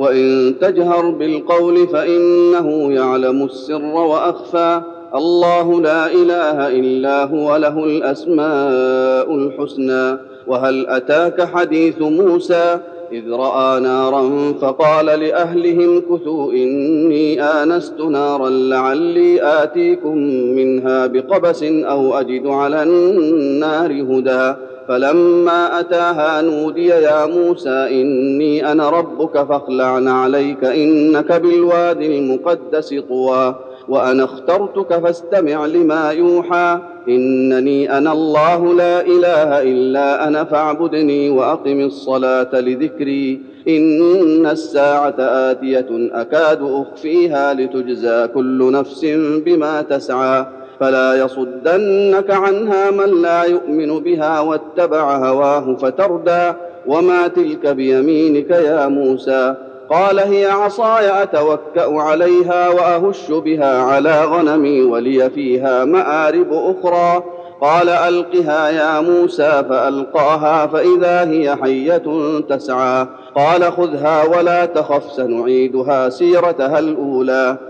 وإن تجهر بالقول فإنه يعلم السر وأخفى الله لا اله الا هو له الاسماء الحسنى وهل اتاك حديث موسى اذ راى نارا فقال لاهله امكثوا اني انست نارا لعلي اتيكم منها بقبس أو اجد على النار هدى فلما أتاها نودي يا موسى إني أنا ربك فاخلع نعليك إنك بالوادي المقدس طوى وأنا اخترتك فاستمع لما يوحى إنني أنا الله لا إله إلا أنا فاعبدني وأقم الصلاة لذكري إن الساعة آتية أكاد أخفيها لتجزى كل نفس بما تسعى. فلا يصدنك عنها من لا يؤمن بها واتبع هواه فتردى وما تلك بيمينك يا موسى. قال هي عصاي أتوكأ عليها وأهش بها على غنمي ولي فيها مآرب أخرى. قال ألقها يا موسى فألقاها فإذا هي حية تسعى. قال خذها ولا تخف سنعيدها سيرتها الأولى.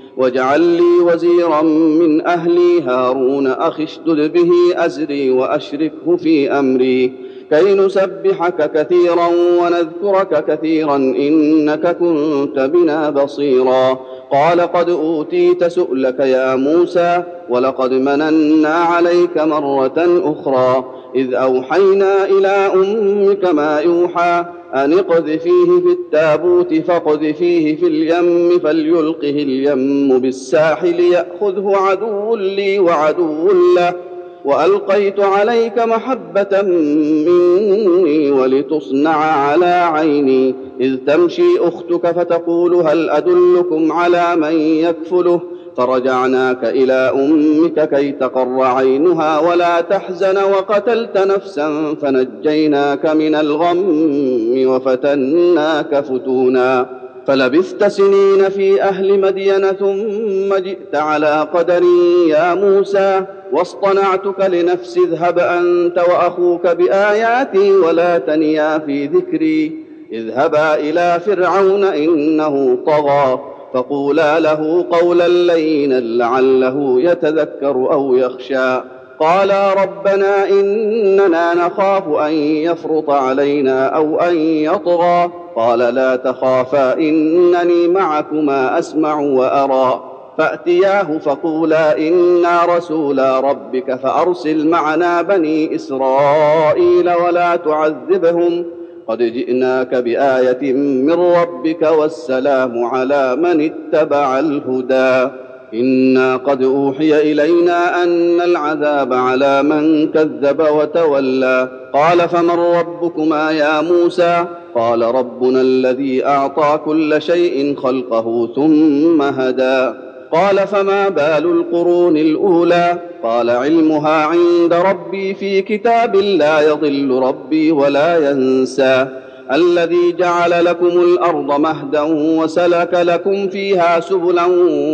واجعل لي وزيرا من أهلي هارون أخي اشدد به أزري وأشركه في أمري. كي نسبحك كثيرا ونذكرك كثيرا إنك كنت بنا بصيرا. قال قد أوتيت سؤلك يا موسى ولقد مننا عليك مرة أخرى. إذ أوحينا إلى أمك ما يوحى أن اقذفيه في التابوت فاقذفيه في اليم فليلقه اليم بالساحل يأخذه عدو لي وعدو له. وألقيت عليك محبة مني ولتصنع على عيني. إذ تمشي أختك فتقول هل أدلكم على من يكفله؟ فرجعناك إلى أمك كي تقر عينها ولا تحزن وقتلت نفسا فنجيناك من الغم وفتناك فتونا. فلبثت سنين في أهل مدين ثم جئت على قدري يا موسى. واصطنعتك لنفسي اذهب أنت وأخوك بآياتي ولا تنيا في ذكري. اذهبا إلى فرعون إنه طغى فقولا له قولا لينا لعله يتذكر أو يخشى. قالا ربنا إننا نخاف أن يفرط علينا أو أن يطغى. قال لا تخافا إنني معكما أسمع وأرى. فأتياه فقولا إنا رسولا ربك فأرسل معنا بني إسرائيل ولا تعذبهم. قد جئناك بآية من ربك والسلام على من اتبع الهدى. إنا قد أوحي إلينا أن العذاب على من كذب وتولى. قال فمن ربكما يا موسى؟ قال ربنا الذي أعطى كل شيء خلقه ثم هدى. قال فما بال القرون الأولى؟ قال علمها عند ربي في كتاب لا يضل ربي ولا ينسى. الذي جعل لكم الأرض مهدا وسلك لكم فيها سبلا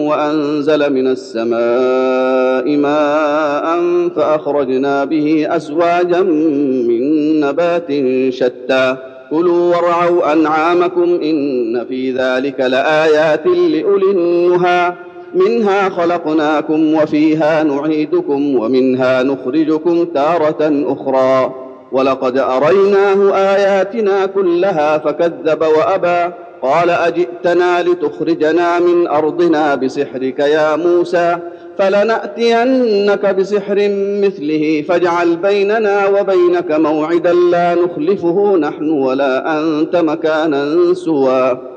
وأنزل من السماء ماء فأخرجنا به أزواجا من نبات شتى. كلوا وارعوا أنعامكم إن في ذلك لآيات لأولي النهى. منها خلقناكم وفيها نعيدكم ومنها نخرجكم تارة أخرى. ولقد أريناه آياتنا كلها فكذب وأبى. قال أجئتنا لتخرجنا من أرضنا بسحرك يا موسى فلنأتينك بسحر مثله فاجعل بيننا وبينك موعدا لا نخلفه نحن ولا أنت مكانا سوى.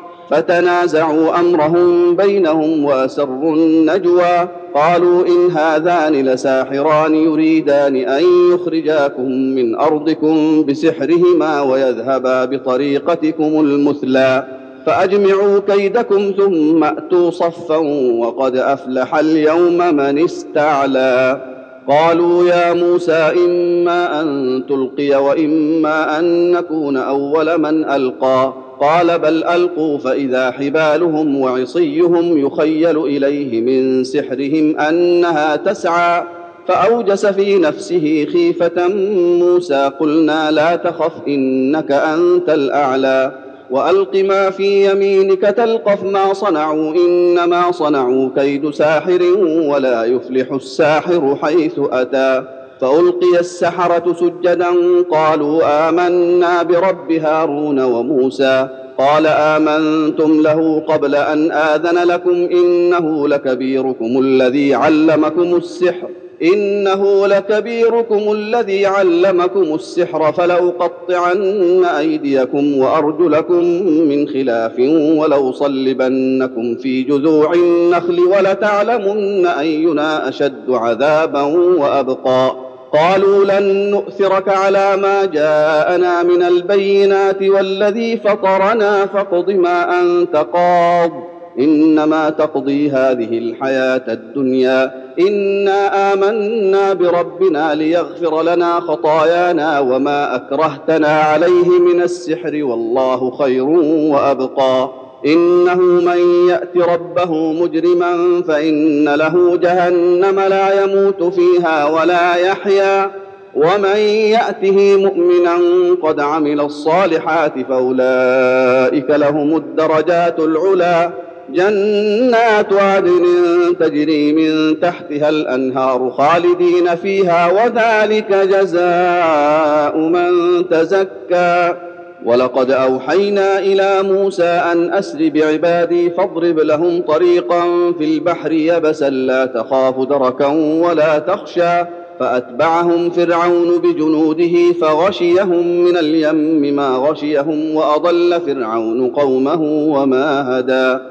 فتنازعوا أمرهم بينهم وأسروا النجوى. قالوا إن هذان لساحران يريدان أن يخرجاكم من أرضكم بسحرهما ويذهبا بطريقتكم المثلى. فأجمعوا كيدكم ثم أتوا صفا وقد أفلح اليوم من استعلى. قالوا يا موسى إما أن تلقي وإما أن نكون أول من ألقى. قال بل ألقوا فإذا حبالهم وعصيهم يخيل إليه من سحرهم أنها تسعى فأوجس في نفسه خيفة موسى قلنا لا تخف إنك أنت الأعلى وألق ما في يمينك تلقف ما صنعوا إنما صنعوا كيد ساحر ولا يفلح الساحر حيث أتى فألقي السحرة سجدا قالوا آمنا برب هارون وموسى قال آمنتم له قبل أن آذن لكم إنه لكبيركم الذي علمكم السحر إنه لكبيركم الذي علمكم السحر فلأقطعن أيديكم وأرجلكم من خلاف ولوصلبنكم في جذوع النخل ولتعلمن أينا أشد عذابا وأبقى قالوا لن نؤثرك على ما جاءنا من البينات والذي فطرنا فاقض ما أنت قاض. إنما تقضي هذه الحياة الدنيا. إنا آمنا بربنا ليغفر لنا خطايانا وما أكرهتنا عليه من السحر والله خير وأبقى. إنه من يأت ربه مجرما فإن له جهنم لا يموت فيها ولا يحيا. ومن يأته مؤمنا قد عمل الصالحات فأولئك لهم الدرجات العلى جنات عدن تجري من تحتها الأنهار خالدين فيها وذلك جزاء من تزكى. ولقد أوحينا إلى موسى أن أسر بعبادي فاضرب لهم طريقا في البحر يبسا لا تخاف دركا ولا تخشى فأتبعهم فرعون بجنوده فغشيهم من اليم ما غشيهم وأضل فرعون قومه وما هدى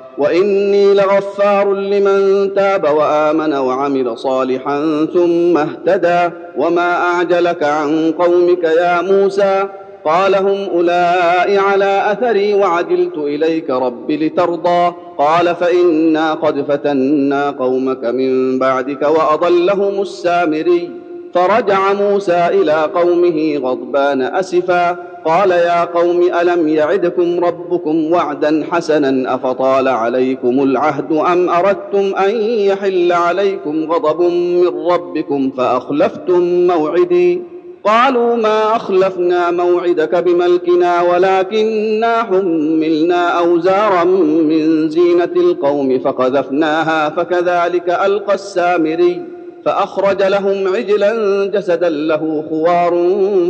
وإني لغفار لمن تاب وآمن وعمل صالحا ثم اهتدى وما أعجلك عن قومك يا موسى قال هم أولئك على أثري وعجلت إليك رب لترضى قال فإنا قد فتنا قومك من بعدك وأضلهم السامري فرجع موسى إلى قومه غضبان أسفا. قال يا قوم ألم يعدكم ربكم وعدا حسنا؟ أفطال عليكم العهد أم أردتم أن يحل عليكم غضب من ربكم فأخلفتم موعدي؟ قالوا ما أخلفنا موعدك بملكنا ولكنا حملنا أوزارا من زينة القوم فقذفناها فكذلك ألقى السامري. فأخرج لهم عجلا جسدا له خوار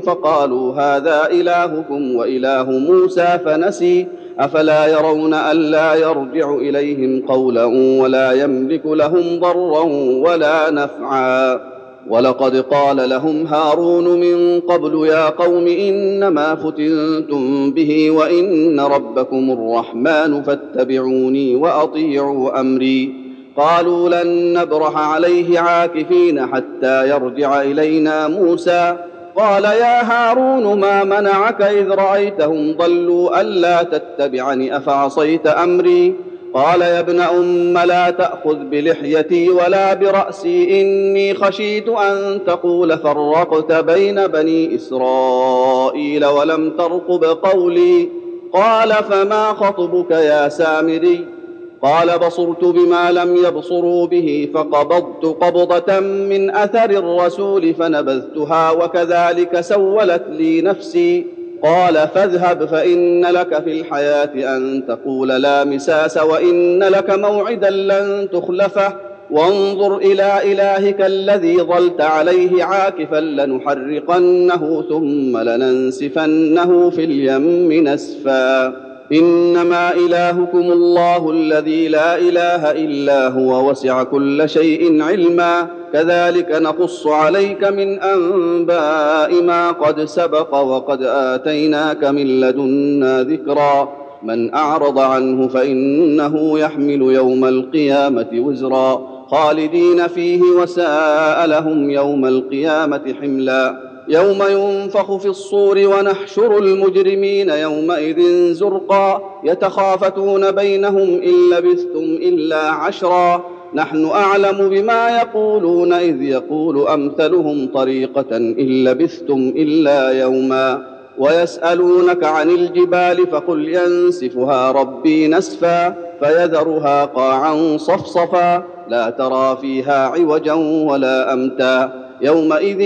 فقالوا هذا إلهكم وإله موسى فنسي أفلا يرون الا يرجع إليهم قولا ولا يملك لهم ضرا ولا نفعا. ولقد قال لهم هارون من قبل يا قوم إنما فتنتم به وإن ربكم الرحمن فاتبعوني وأطيعوا أمري. قالوا لن نبرح عليه عاكفين حتى يرجع إلينا موسى. قال يا هارون ما منعك إذ رأيتهم ضلوا ألا تتبعني أفعصيت أمري؟ قال يا ابن أم لا تأخذ بلحيتي ولا برأسي إني خشيت أن تقول فرقت بين بني إسرائيل ولم ترقب قولي. قال فما خطبك يا سامري؟ قال بصرت بما لم يبصروا به فقبضت قبضة من أثر الرسول فنبذتها وكذلك سولت لي نفسي. قال فاذهب فإن لك في الحياة أن تقول لا مساس وإن لك موعدا لن تخلفه. وانظر إلى إلهك الذي ظلت عليه عاكفا لنحرقنه ثم لننسفنه في اليم نسفا. إنما إلهكم الله الذي لا إله إلا هو وسع كل شيء علما. كذلك نقص عليك من أنباء ما قد سبق وقد آتيناك من لدنا ذكرا. من أعرض عنه فإنه يحمل يوم القيامة وزرا. خالدين فيه وساء لهم يوم القيامة حملا. يوم ينفخ في الصور ونحشر المجرمين يومئذ زرقا يتخافتون بينهم إن لبثتم إلا عشرا. نحن أعلم بما يقولون إذ يقول أمثلهم طريقة إن لبثتم إلا يوما. ويسألونك عن الجبال فقل ينسفها ربي نسفا فيذرها قاعا صفصفا. لا ترى فيها عوجا ولا أمتا. يومئذ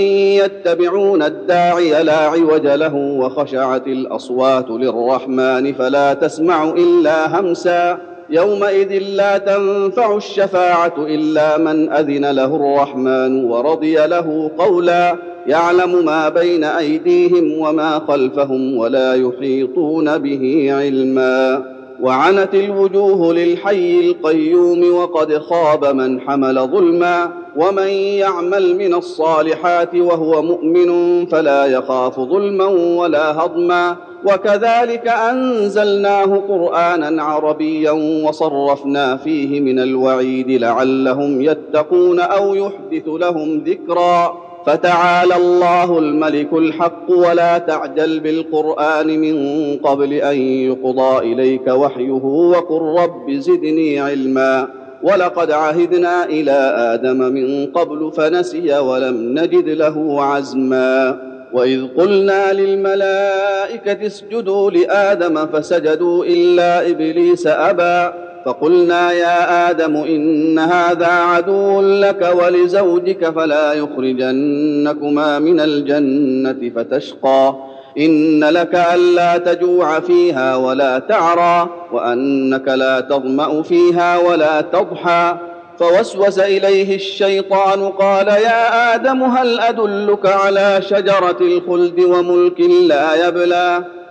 يتبعون الداعي لا عوج له وخشعت الأصوات للرحمن فلا تسمع إلا همسا. يومئذ لا تنفع الشفاعة إلا من أذن له الرحمن ورضي له قولا. يعلم ما بين أيديهم وما خلفهم ولا يحيطون به علما. وعنت الوجوه للحي القيوم وقد خاب من حمل ظلما ومن يعمل من الصالحات وهو مؤمن فلا يخاف ظلما ولا هضما وكذلك أنزلناه قرآنا عربيا وصرفنا فيه من الوعيد لعلهم يتقون أو يحدث لهم ذكرا فتعالى الله الملك الحق ولا تعجل بالقرآن من قبل أن يقضى إليك وحيه وقل رب زدني علما ولقد عهدنا إلى آدم من قبل فنسي ولم نجد له عزما وإذ قلنا للملائكة اسجدوا لآدم فسجدوا إلا إبليس أبى فقلنا يا آدم إن هذا عدو لك ولزوجك فلا يخرجنكما من الجنة فتشقى. إن لك ألا تجوع فيها ولا تعرى وأنك لا تظمأ فيها ولا تضحى. فوسوس إليه الشيطان قال يا آدم هل أدلك على شجرة الخلد وملك لا يبلى؟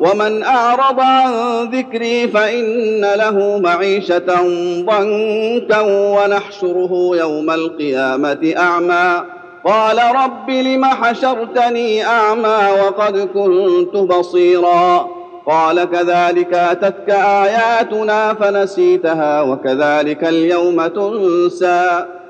ومن أعرض عن ذكري فإن له معيشة ضنكا ونحشره يوم القيامة أعمى. قال رب لم حشرتني أعمى وقد كنت بصيرا. قال كذلك أتتك آياتنا فنسيتها وكذلك اليوم تنسى.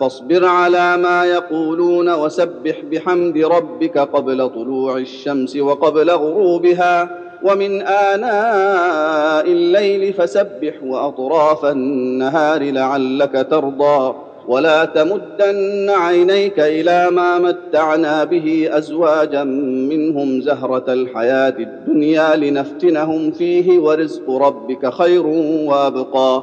فاصبر على ما يقولون وسبح بحمد ربك قبل طلوع الشمس وقبل غروبها ومن آناء الليل فسبح وأطراف النهار لعلك ترضى ولا تمدن عينيك إلى ما متعنا به أزواجا منهم زهرة الحياة الدنيا لنفتنهم فيه ورزق ربك خير وأبقى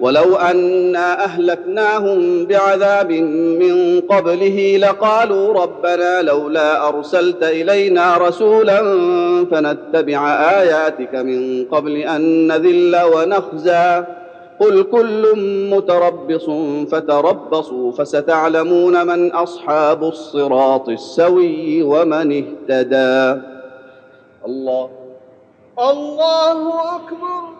ولو أنا أهلكناهم بعذاب من قبله لقالوا ربنا لولا أرسلت إلينا رسولا فنتبع آياتك من قبل أن نذل ونخزى. قل كل متربص فتربصوا فستعلمون من أصحاب الصراط السوي ومن اهتدى. الله. الله أكبر.